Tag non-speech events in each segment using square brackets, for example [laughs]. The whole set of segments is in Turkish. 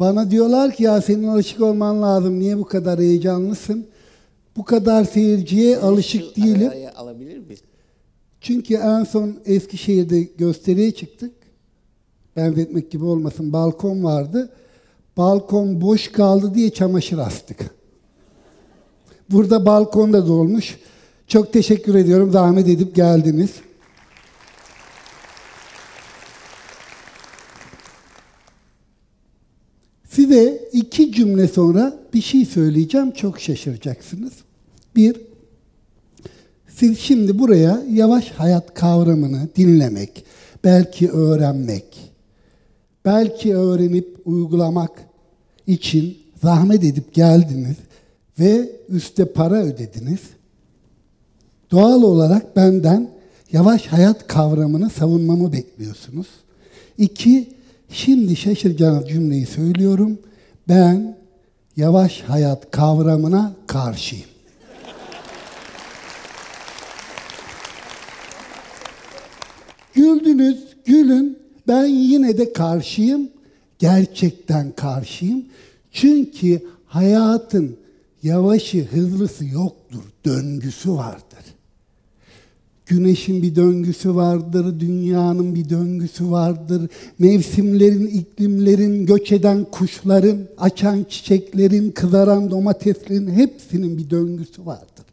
Bana diyorlar ki ya senin alışık olman lazım. Niye bu kadar heyecanlısın? Bu kadar seyirciye alışık değilim. alabilir miyiz? Çünkü en son Eskişehir'de gösteriye çıktık. Benzetmek gibi olmasın. Balkon vardı. Balkon boş kaldı diye çamaşır astık. Burada balkon da dolmuş. Çok teşekkür ediyorum. Zahmet edip geldiniz. Size iki cümle sonra bir şey söyleyeceğim. Çok şaşıracaksınız. Bir, siz şimdi buraya yavaş hayat kavramını dinlemek, belki öğrenmek, belki öğrenip uygulamak için zahmet edip geldiniz ve üste para ödediniz. Doğal olarak benden yavaş hayat kavramını savunmamı bekliyorsunuz. İki, şimdi şaşıracağınız cümleyi söylüyorum. Ben yavaş hayat kavramına karşıyım. Güldünüz, gülün. Ben yine de karşıyım. Gerçekten karşıyım. Çünkü hayatın yavaşı, hızlısı yoktur. Döngüsü vardır. Güneşin bir döngüsü vardır, dünyanın bir döngüsü vardır. Mevsimlerin, iklimlerin, göç eden kuşların, açan çiçeklerin, kızaran domateslerin hepsinin bir döngüsü vardır.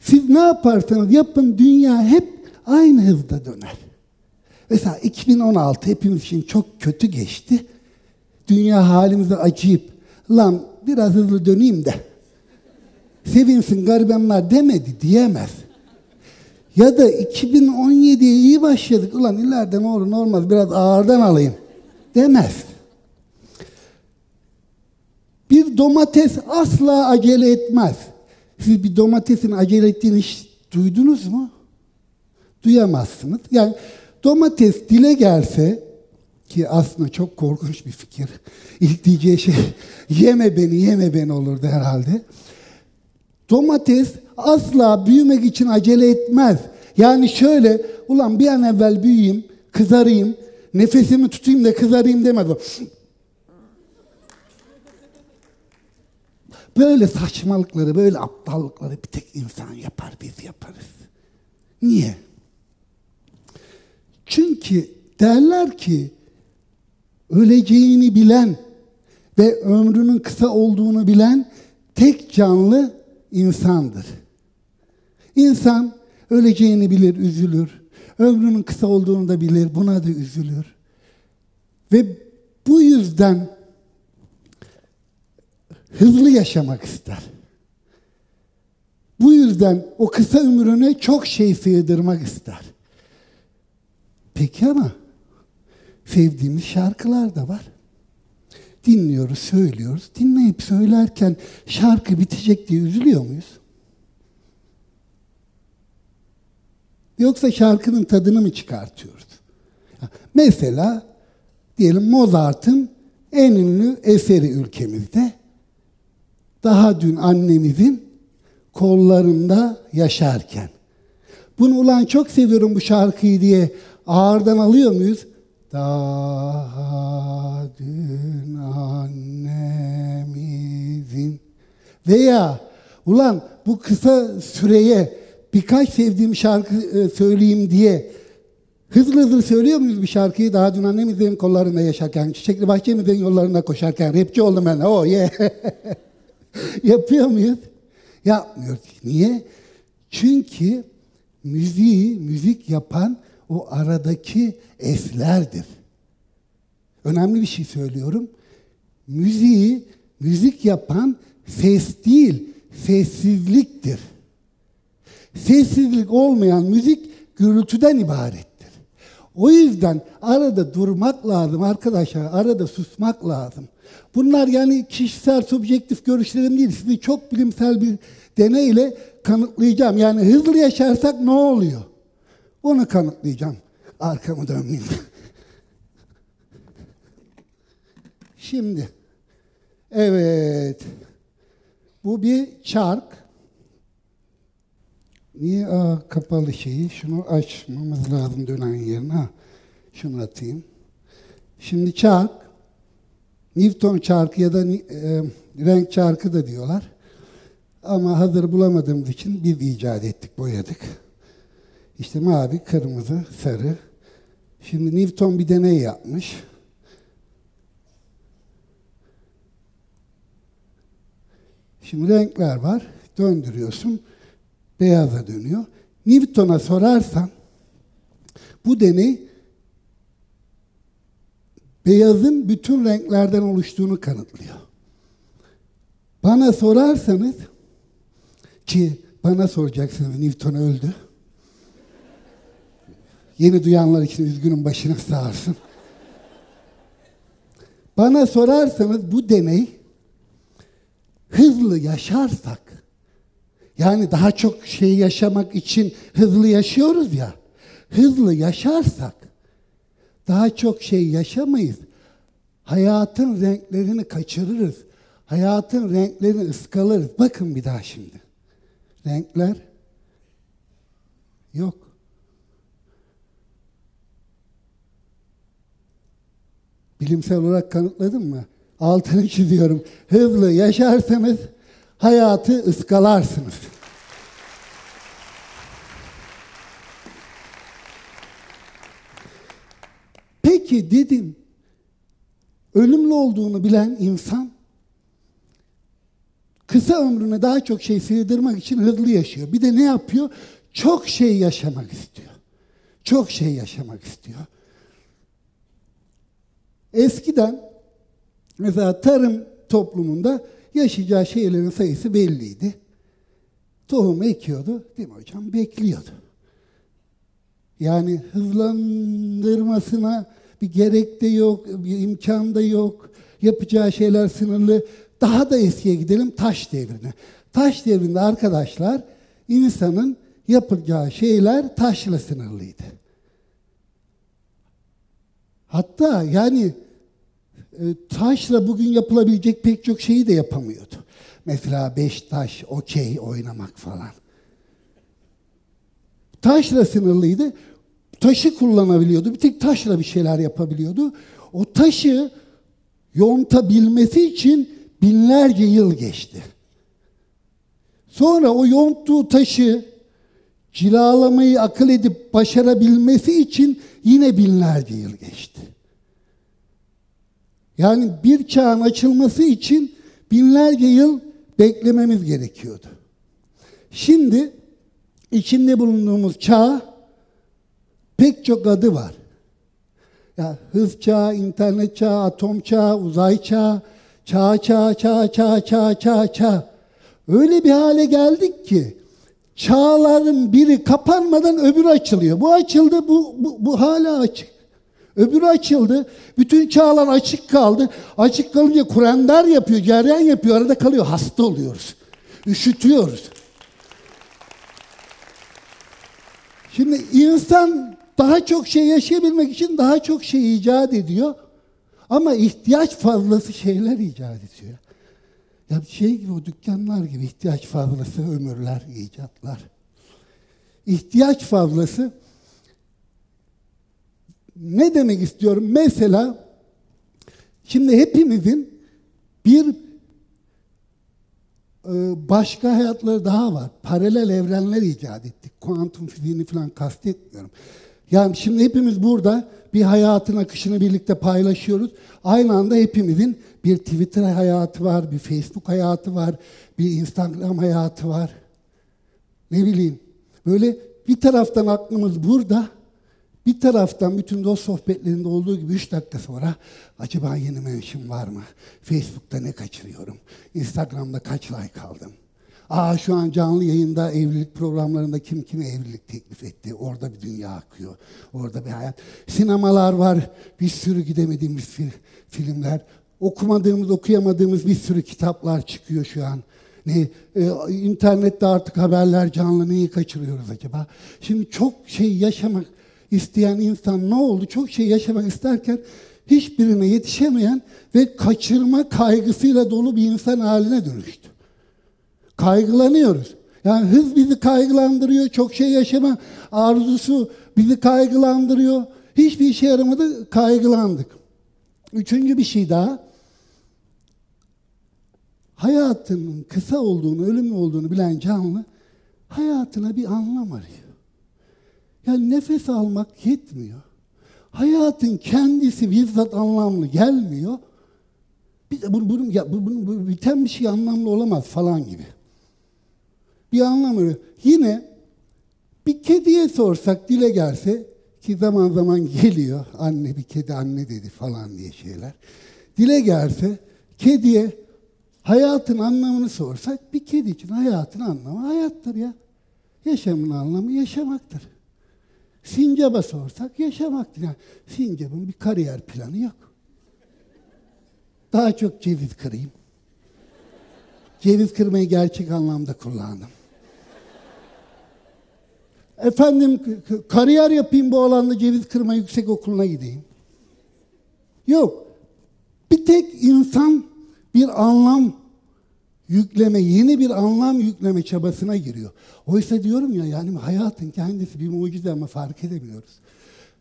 Siz ne yaparsanız yapın dünya hep aynı hızda döner. Mesela 2016 hepimiz için çok kötü geçti. Dünya halimize acıyıp lan biraz hızlı döneyim de sevinsin garibanlar demedi diyemez. Ya da 2017'ye iyi başladık. Ulan ileride ne olur ne olmaz biraz ağırdan alayım demez. Bir domates asla acele etmez. Siz bir domatesin acele ettiğini hiç duydunuz mu? Duyamazsınız. Yani domates dile gelse ki aslında çok korkunç bir fikir. İlk diyeceği şey [laughs] yeme beni yeme beni olurdu herhalde. Domates asla büyümek için acele etmez. Yani şöyle ulan bir an evvel büyüyeyim, kızarayım, nefesimi tutayım da kızarayım demez o. Böyle saçmalıkları, böyle aptallıkları bir tek insan yapar, biz yaparız. Niye? Çünkü derler ki öleceğini bilen ve ömrünün kısa olduğunu bilen tek canlı insandır. İnsan öleceğini bilir, üzülür. Ömrünün kısa olduğunu da bilir, buna da üzülür. Ve bu yüzden hızlı yaşamak ister. Bu yüzden o kısa ömrüne çok şey sığdırmak ister. Peki ama sevdiğimiz şarkılar da var. Dinliyoruz, söylüyoruz. Dinleyip söylerken şarkı bitecek diye üzülüyor muyuz? Yoksa şarkının tadını mı çıkartıyoruz? Mesela diyelim Mozart'ın en ünlü eseri ülkemizde. Daha dün annemizin kollarında yaşarken. Bunu ulan çok seviyorum bu şarkıyı diye ağırdan alıyor muyuz? Daha dün annemizin veya ulan bu kısa süreye birkaç sevdiğim şarkı e, söyleyeyim diye hızlı hızlı söylüyor muyuz bir şarkıyı? Daha dün annemizin kollarında yaşarken, çiçekli bahçemizin yollarında koşarken, rapçi oldum ben, oh yeah. [laughs] Yapıyor muyuz? Yapmıyoruz. Niye? Çünkü müziği, müzik yapan o aradaki eslerdir. Önemli bir şey söylüyorum. Müziği, müzik yapan ses değil, sessizliktir. Sessizlik olmayan müzik gürültüden ibarettir. O yüzden arada durmak lazım arkadaşlar, arada susmak lazım. Bunlar yani kişisel, subjektif görüşlerim değil. Sizi çok bilimsel bir deneyle kanıtlayacağım. Yani hızlı yaşarsak ne oluyor? Onu kanıtlayacağım. Arkamı dönmeyeyim. [laughs] Şimdi, evet, bu bir çark. Niye Aa, kapalı şeyi? Şunu açmamız lazım dönen yerine. Ha, şunu atayım. Şimdi çark. Newton çarkı ya da e, renk çarkı da diyorlar. Ama hazır bulamadığımız için biz icat ettik, boyadık. İşte mavi, kırmızı, sarı. Şimdi Newton bir deney yapmış. Şimdi renkler var. Döndürüyorsun. Beyaza dönüyor. Newton'a sorarsan bu deney beyazın bütün renklerden oluştuğunu kanıtlıyor. Bana sorarsanız ki bana soracaksınız Newton öldü. Yeni duyanlar için üzgünüm başınız sağ olsun. Bana sorarsanız bu deney hızlı yaşarsak yani daha çok şey yaşamak için hızlı yaşıyoruz ya. Hızlı yaşarsak daha çok şey yaşamayız. Hayatın renklerini kaçırırız. Hayatın renklerini ıskalarız. Bakın bir daha şimdi. Renkler yok. Bilimsel olarak kanıtladım mı? Altını [laughs] çiziyorum. Hızlı yaşarsanız hayatı ıskalarsınız. Peki dedim, ölümlü olduğunu bilen insan kısa ömrüne daha çok şey sığdırmak için hızlı yaşıyor. Bir de ne yapıyor? Çok şey yaşamak istiyor. Çok şey yaşamak istiyor. Eskiden mesela tarım toplumunda yaşayacağı şeylerin sayısı belliydi. Tohum ekiyordu, değil mi hocam? Bekliyordu. Yani hızlandırmasına bir gerek de yok, bir imkan da yok. Yapacağı şeyler sınırlı. Daha da eskiye gidelim taş devrine. Taş devrinde arkadaşlar insanın yapacağı şeyler taşla sınırlıydı. Hatta yani taşla bugün yapılabilecek pek çok şeyi de yapamıyordu. Mesela beş taş, okey oynamak falan. Taşla sınırlıydı. Taşı kullanabiliyordu. Bir tek taşla bir şeyler yapabiliyordu. O taşı yontabilmesi için binlerce yıl geçti. Sonra o yonttuğu taşı cilalamayı akıl edip başarabilmesi için yine binlerce yıl geçti. Yani bir çağın açılması için binlerce yıl beklememiz gerekiyordu. Şimdi içinde bulunduğumuz çağ pek çok adı var. Ya hız çağı, internet çağı, atom çağı, uzay çağı, çağ çağ çağ çağ çağ çağ çağ. Öyle bir hale geldik ki çağların biri kapanmadan öbürü açılıyor. Bu açıldı, bu, bu, bu hala açık. Öbürü açıldı. Bütün çağlar açık kaldı. Açık kalınca kurender yapıyor, ceryan yapıyor. Arada kalıyor. Hasta oluyoruz. Üşütüyoruz. Şimdi insan daha çok şey yaşayabilmek için daha çok şey icat ediyor. Ama ihtiyaç fazlası şeyler icat ediyor. Ya şey gibi o dükkanlar gibi ihtiyaç fazlası ömürler, icatlar. İhtiyaç fazlası ne demek istiyorum? Mesela şimdi hepimizin bir e, başka hayatları daha var. Paralel evrenler icat ettik. Kuantum fiziğini falan kastetmiyorum. Yani şimdi hepimiz burada bir hayatın akışını birlikte paylaşıyoruz. Aynı anda hepimizin bir Twitter hayatı var, bir Facebook hayatı var, bir Instagram hayatı var. Ne bileyim. Böyle bir taraftan aklımız burada, bir taraftan bütün dost sohbetlerinde olduğu gibi üç dakika sonra acaba yeni menşim var mı? Facebook'ta ne kaçırıyorum? Instagram'da kaç like aldım? Aa şu an canlı yayında evlilik programlarında kim kime evlilik teklif etti. Orada bir dünya akıyor. Orada bir hayat. Sinemalar var. Bir sürü gidemediğimiz fil, filmler. Okumadığımız, okuyamadığımız bir sürü kitaplar çıkıyor şu an. Ne, e, internette artık haberler canlı neyi kaçırıyoruz acaba? Şimdi çok şey yaşamak isteyen insan ne oldu? Çok şey yaşamak isterken hiçbirine yetişemeyen ve kaçırma kaygısıyla dolu bir insan haline dönüştü. Kaygılanıyoruz. Yani hız bizi kaygılandırıyor, çok şey yaşama arzusu bizi kaygılandırıyor. Hiçbir işe yaramadı, kaygılandık. Üçüncü bir şey daha. hayatının kısa olduğunu, ölümlü olduğunu bilen canlı hayatına bir anlam arıyor. Yani nefes almak yetmiyor. Hayatın kendisi bizzat anlamlı gelmiyor. Bir de bunu, bunu, ya, bunu, bunu, biten bir şey anlamlı olamaz falan gibi. Bir anlam arıyor. Yine bir kediye sorsak dile gelse ki zaman zaman geliyor anne bir kedi anne dedi falan diye şeyler. Dile gelse kediye hayatın anlamını sorsak bir kedi için hayatın anlamı hayattır ya. Yaşamın anlamı yaşamaktır. Sincap'a sorsak yaşamaktır. Yani sincap'ın bir kariyer planı yok. Daha çok ceviz kırayım. Ceviz kırmayı gerçek anlamda kullandım. Efendim kariyer yapayım bu alanda ceviz kırma yüksek okuluna gideyim. Yok. Bir tek insan bir anlam yükleme, yeni bir anlam yükleme çabasına giriyor. Oysa diyorum ya yani hayatın kendisi bir mucize ama fark edemiyoruz.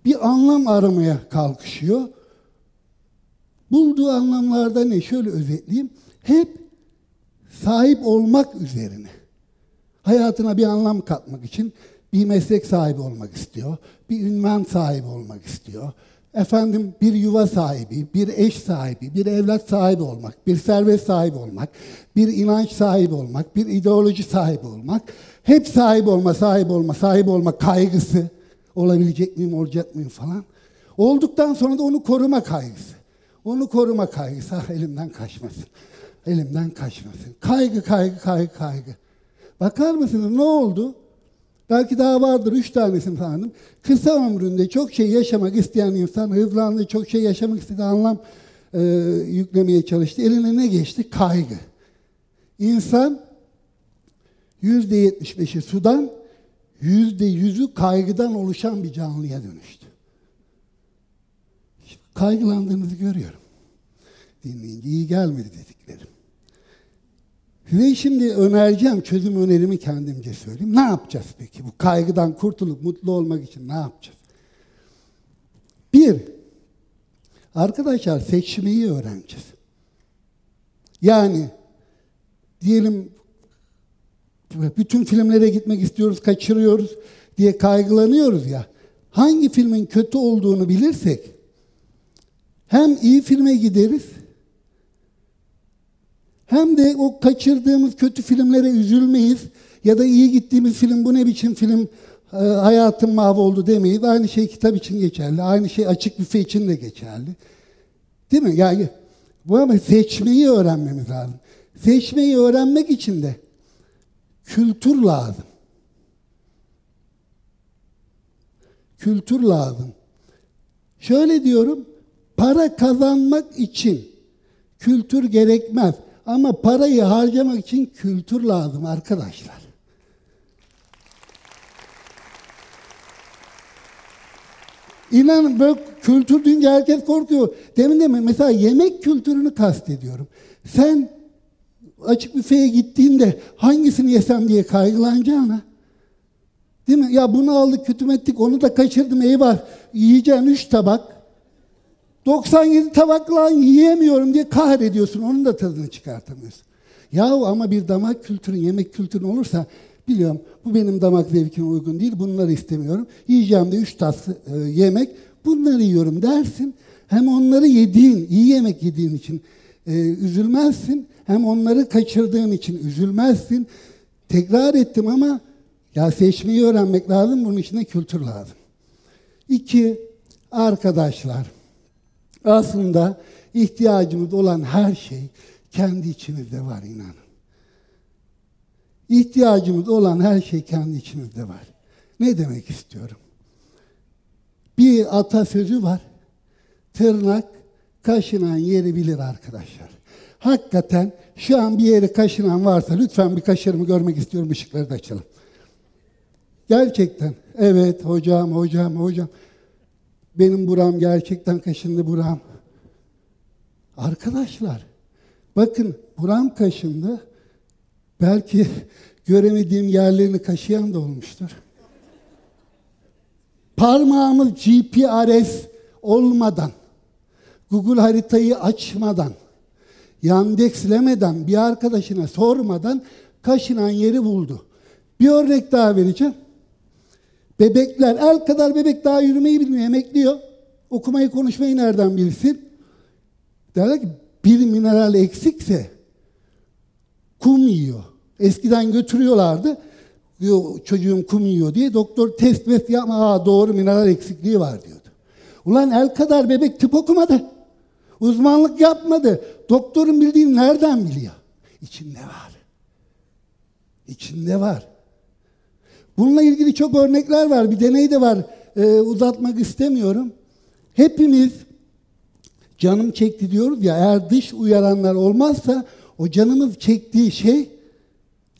Bir anlam aramaya kalkışıyor. Bulduğu anlamlarda ne? Şöyle özetleyeyim. Hep sahip olmak üzerine. Hayatına bir anlam katmak için bir meslek sahibi olmak istiyor, bir ünvan sahibi olmak istiyor. Efendim bir yuva sahibi, bir eş sahibi, bir evlat sahibi olmak, bir servet sahibi olmak, bir inanç sahibi olmak, bir ideoloji sahibi olmak, hep sahibi olma, sahibi olma, sahibi olma kaygısı olabilecek miyim, olacak mıyım falan. Olduktan sonra da onu koruma kaygısı. Onu koruma kaygısı. Ah, elimden kaçmasın. Elimden kaçmasın. Kaygı, kaygı, kaygı, kaygı. Bakar mısınız ne oldu? Belki daha vardır üç tanesini tanıdım. Kısa ömründe çok şey yaşamak isteyen insan hızlandı, çok şey yaşamak istediği anlam e, yüklemeye çalıştı. Eline ne geçti? Kaygı. İnsan yüzde yetmiş beşi sudan, yüzde yüzü kaygıdan oluşan bir canlıya dönüştü. Kaygılandığınızı görüyorum. Dinleyince iyi gelmedi dediklerim. Size şimdi önereceğim, çözüm önerimi kendimce söyleyeyim. Ne yapacağız peki? Bu kaygıdan kurtulup mutlu olmak için ne yapacağız? Bir, arkadaşlar seçmeyi öğreneceğiz. Yani diyelim bütün filmlere gitmek istiyoruz, kaçırıyoruz diye kaygılanıyoruz ya. Hangi filmin kötü olduğunu bilirsek hem iyi filme gideriz hem de o kaçırdığımız kötü filmlere üzülmeyiz ya da iyi gittiğimiz film bu ne biçim film e, hayatım mahvoldu demeyiz. Aynı şey kitap için geçerli. Aynı şey açık büfe için de geçerli. Değil mi? Yani bu ama seçmeyi öğrenmemiz lazım. Seçmeyi öğrenmek için de kültür lazım. Kültür lazım. Şöyle diyorum, para kazanmak için kültür gerekmez. Ama parayı harcamak için kültür lazım arkadaşlar. İnanın böyle kültür deyince herkes korkuyor. Demin de mesela yemek kültürünü kastediyorum. Sen açık büfeye gittiğinde hangisini yesem diye kaygılanacağına. Değil mi? Ya bunu aldık kütümettik onu da kaçırdım eyvah. Yiyeceğim üç tabak. 97 tabakla yiyemiyorum diye kahrediyorsun. Onun da tadını çıkartamıyorsun. Yahu ama bir damak kültürün, yemek kültürün olursa biliyorum bu benim damak zevkime uygun değil. Bunları istemiyorum. Yiyeceğim de üç tas e, yemek. Bunları yiyorum dersin. Hem onları yediğin, iyi yemek yediğin için e, üzülmezsin. Hem onları kaçırdığın için üzülmezsin. Tekrar ettim ama ya seçmeyi öğrenmek lazım. Bunun için de kültür lazım. İki, arkadaşlar. Aslında ihtiyacımız olan her şey kendi içimizde var inanın. İhtiyacımız olan her şey kendi içimizde var. Ne demek istiyorum? Bir atasözü var. Tırnak kaşınan yeri bilir arkadaşlar. Hakikaten şu an bir yeri kaşınan varsa lütfen bir kaşırımı görmek istiyorum ışıkları da açalım. Gerçekten. Evet hocam, hocam, hocam. Benim buram gerçekten kaşındı buram. Arkadaşlar bakın buram kaşındı. Belki göremediğim yerlerini kaşıyan da olmuştur. Parmağımız GPRS olmadan, Google haritayı açmadan, yandexlemeden, bir arkadaşına sormadan kaşınan yeri buldu. Bir örnek daha vereceğim. Bebekler, el kadar bebek daha yürümeyi bilmiyor, emekliyor. Okumayı, konuşmayı nereden bilsin? Derler ki bir mineral eksikse kum yiyor. Eskiden götürüyorlardı. Diyor, çocuğum kum yiyor diye. Doktor test met yapma. Aa, doğru mineral eksikliği var diyordu. Ulan el kadar bebek tıp okumadı. Uzmanlık yapmadı. Doktorun bildiğini nereden biliyor? İçinde var. İçinde var. Bununla ilgili çok örnekler var. Bir deney de var. Ee, uzatmak istemiyorum. Hepimiz canım çekti diyoruz ya eğer dış uyaranlar olmazsa o canımız çektiği şey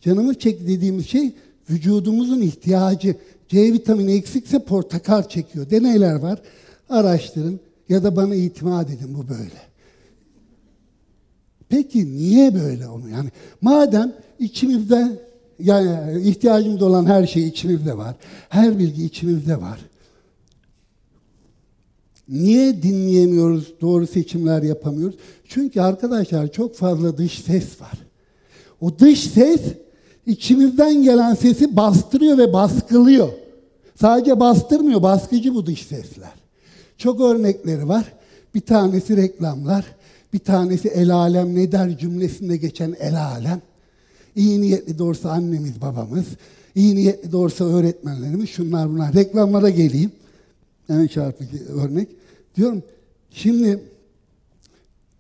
canımız çekti dediğimiz şey vücudumuzun ihtiyacı. C vitamini eksikse portakal çekiyor. Deneyler var. Araştırın ya da bana itimat edin bu böyle. Peki niye böyle onu? Yani madem içimizde yani ihtiyacımız olan her şey içimizde var. Her bilgi içimizde var. Niye dinleyemiyoruz, doğru seçimler yapamıyoruz? Çünkü arkadaşlar çok fazla dış ses var. O dış ses içimizden gelen sesi bastırıyor ve baskılıyor. Sadece bastırmıyor, baskıcı bu dış sesler. Çok örnekleri var. Bir tanesi reklamlar, bir tanesi el alem ne der cümlesinde geçen el alem. İyi niyetli doğrusu annemiz, babamız, iyi niyetli doğrusu öğretmenlerimiz, şunlar bunlar. Reklamlara geleyim. En çarpıcı örnek. Diyorum, şimdi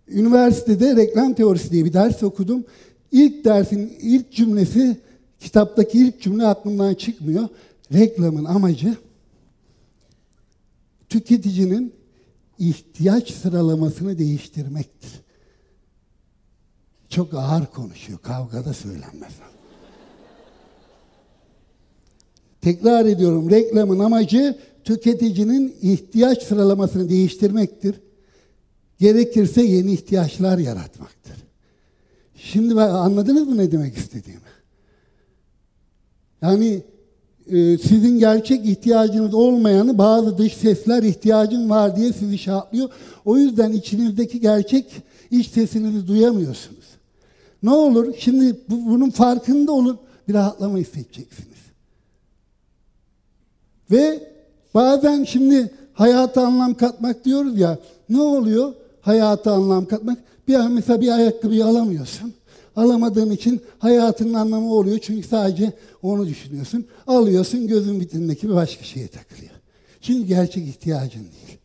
üniversitede reklam teorisi diye bir ders okudum. İlk dersin ilk cümlesi, kitaptaki ilk cümle aklımdan çıkmıyor. Reklamın amacı tüketicinin ihtiyaç sıralamasını değiştirmektir. Çok ağır konuşuyor, kavgada söylenmez. Tekrar ediyorum, reklamın amacı tüketicinin ihtiyaç sıralamasını değiştirmektir. Gerekirse yeni ihtiyaçlar yaratmaktır. Şimdi anladınız mı ne demek istediğimi? Yani e, sizin gerçek ihtiyacınız olmayanı bazı dış sesler ihtiyacın var diye sizi şartlıyor. O yüzden içinizdeki gerçek iç sesinizi duyamıyorsunuz. Ne olur? Şimdi bu, bunun farkında olun. Bir rahatlama hissedeceksiniz. Ve bazen şimdi hayata anlam katmak diyoruz ya. Ne oluyor? Hayata anlam katmak. Bir an mesela bir ayakkabıyı alamıyorsun. Alamadığın için hayatının anlamı oluyor. Çünkü sadece onu düşünüyorsun. Alıyorsun gözün vitrindeki bir başka şeye takılıyor. Çünkü gerçek ihtiyacın değil.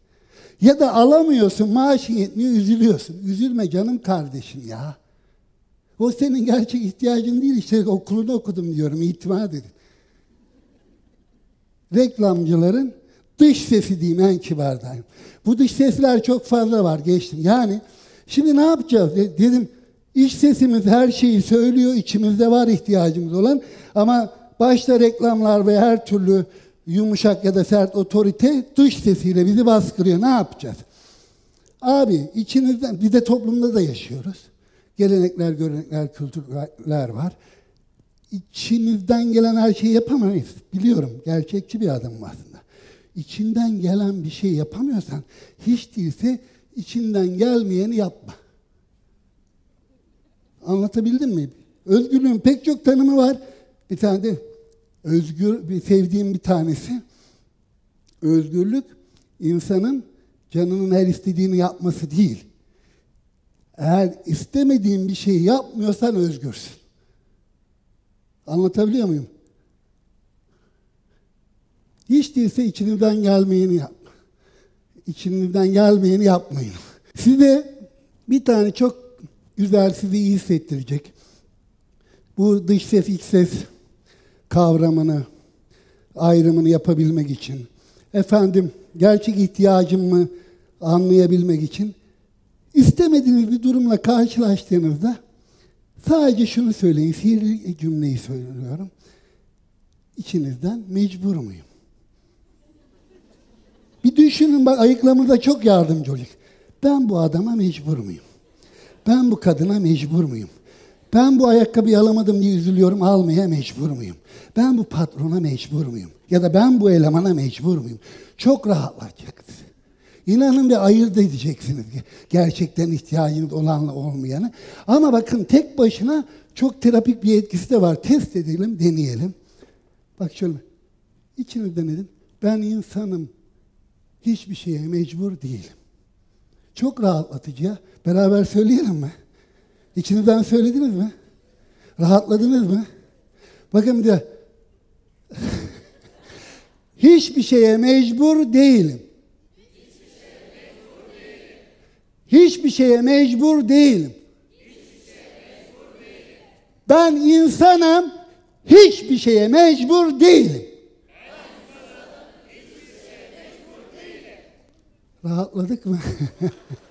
Ya da alamıyorsun, maaşın yetmiyor, üzülüyorsun. Üzülme canım kardeşim ya. O senin gerçek ihtiyacın değil. İşte okulunu okudum diyorum, itimat edin. Reklamcıların dış sesi diyeyim en kibardayım. Bu dış sesler çok fazla var geçtim. Yani şimdi ne yapacağız? Dedim İç sesimiz her şeyi söylüyor, içimizde var ihtiyacımız olan ama başta reklamlar ve her türlü yumuşak ya da sert otorite dış sesiyle bizi baskılıyor. Ne yapacağız? Abi içinizden, bir de toplumda da yaşıyoruz. Gelenekler, görenekler, kültürler var. İçinizden gelen her şeyi yapamayız. Biliyorum, gerçekçi bir adamım aslında. İçinden gelen bir şey yapamıyorsan, hiç değilse içinden gelmeyeni yapma. Anlatabildim mi? Özgürlüğün pek çok tanımı var. Bir tane de özgür, bir sevdiğim bir tanesi. Özgürlük insanın canının her istediğini yapması değil. Eğer istemediğin bir şeyi yapmıyorsan özgürsün. Anlatabiliyor muyum? Hiç değilse içinizden gelmeyeni yap. İçinizden gelmeyeni yapmayın. Size bir tane çok güzel sizi iyi hissettirecek. Bu dış ses iç ses kavramını, ayrımını yapabilmek için, efendim gerçek ihtiyacımı anlayabilmek için istemediğiniz bir durumla karşılaştığınızda sadece şunu söyleyin, sihirli cümleyi söylüyorum. İçinizden mecbur muyum? Bir düşünün bak ayıklamada çok yardımcı olacak. Ben bu adama mecbur muyum? Ben bu kadına mecbur muyum? Ben bu ayakkabıyı alamadım diye üzülüyorum, almaya mecbur muyum? Ben bu patrona mecbur muyum? Ya da ben bu elemana mecbur muyum? Çok rahatlayacaksınız. İnanın bir ayırt edeceksiniz gerçekten ihtiyacınız olanla olmayanı. Ama bakın tek başına çok terapik bir etkisi de var. Test edelim, deneyelim. Bak şöyle. İçinizden edin. Ben insanım. Hiçbir şeye mecbur değilim. Çok rahatlatıcı ya. Beraber söyleyelim mi? İçinizden söylediniz mi? Rahatladınız mı? Bakın bir de [laughs] hiçbir şeye mecbur değilim. Hiçbir şeye mecbur değilim. Ben insanım, hiçbir şeye mecbur değilim. Rahatladık mı? [laughs]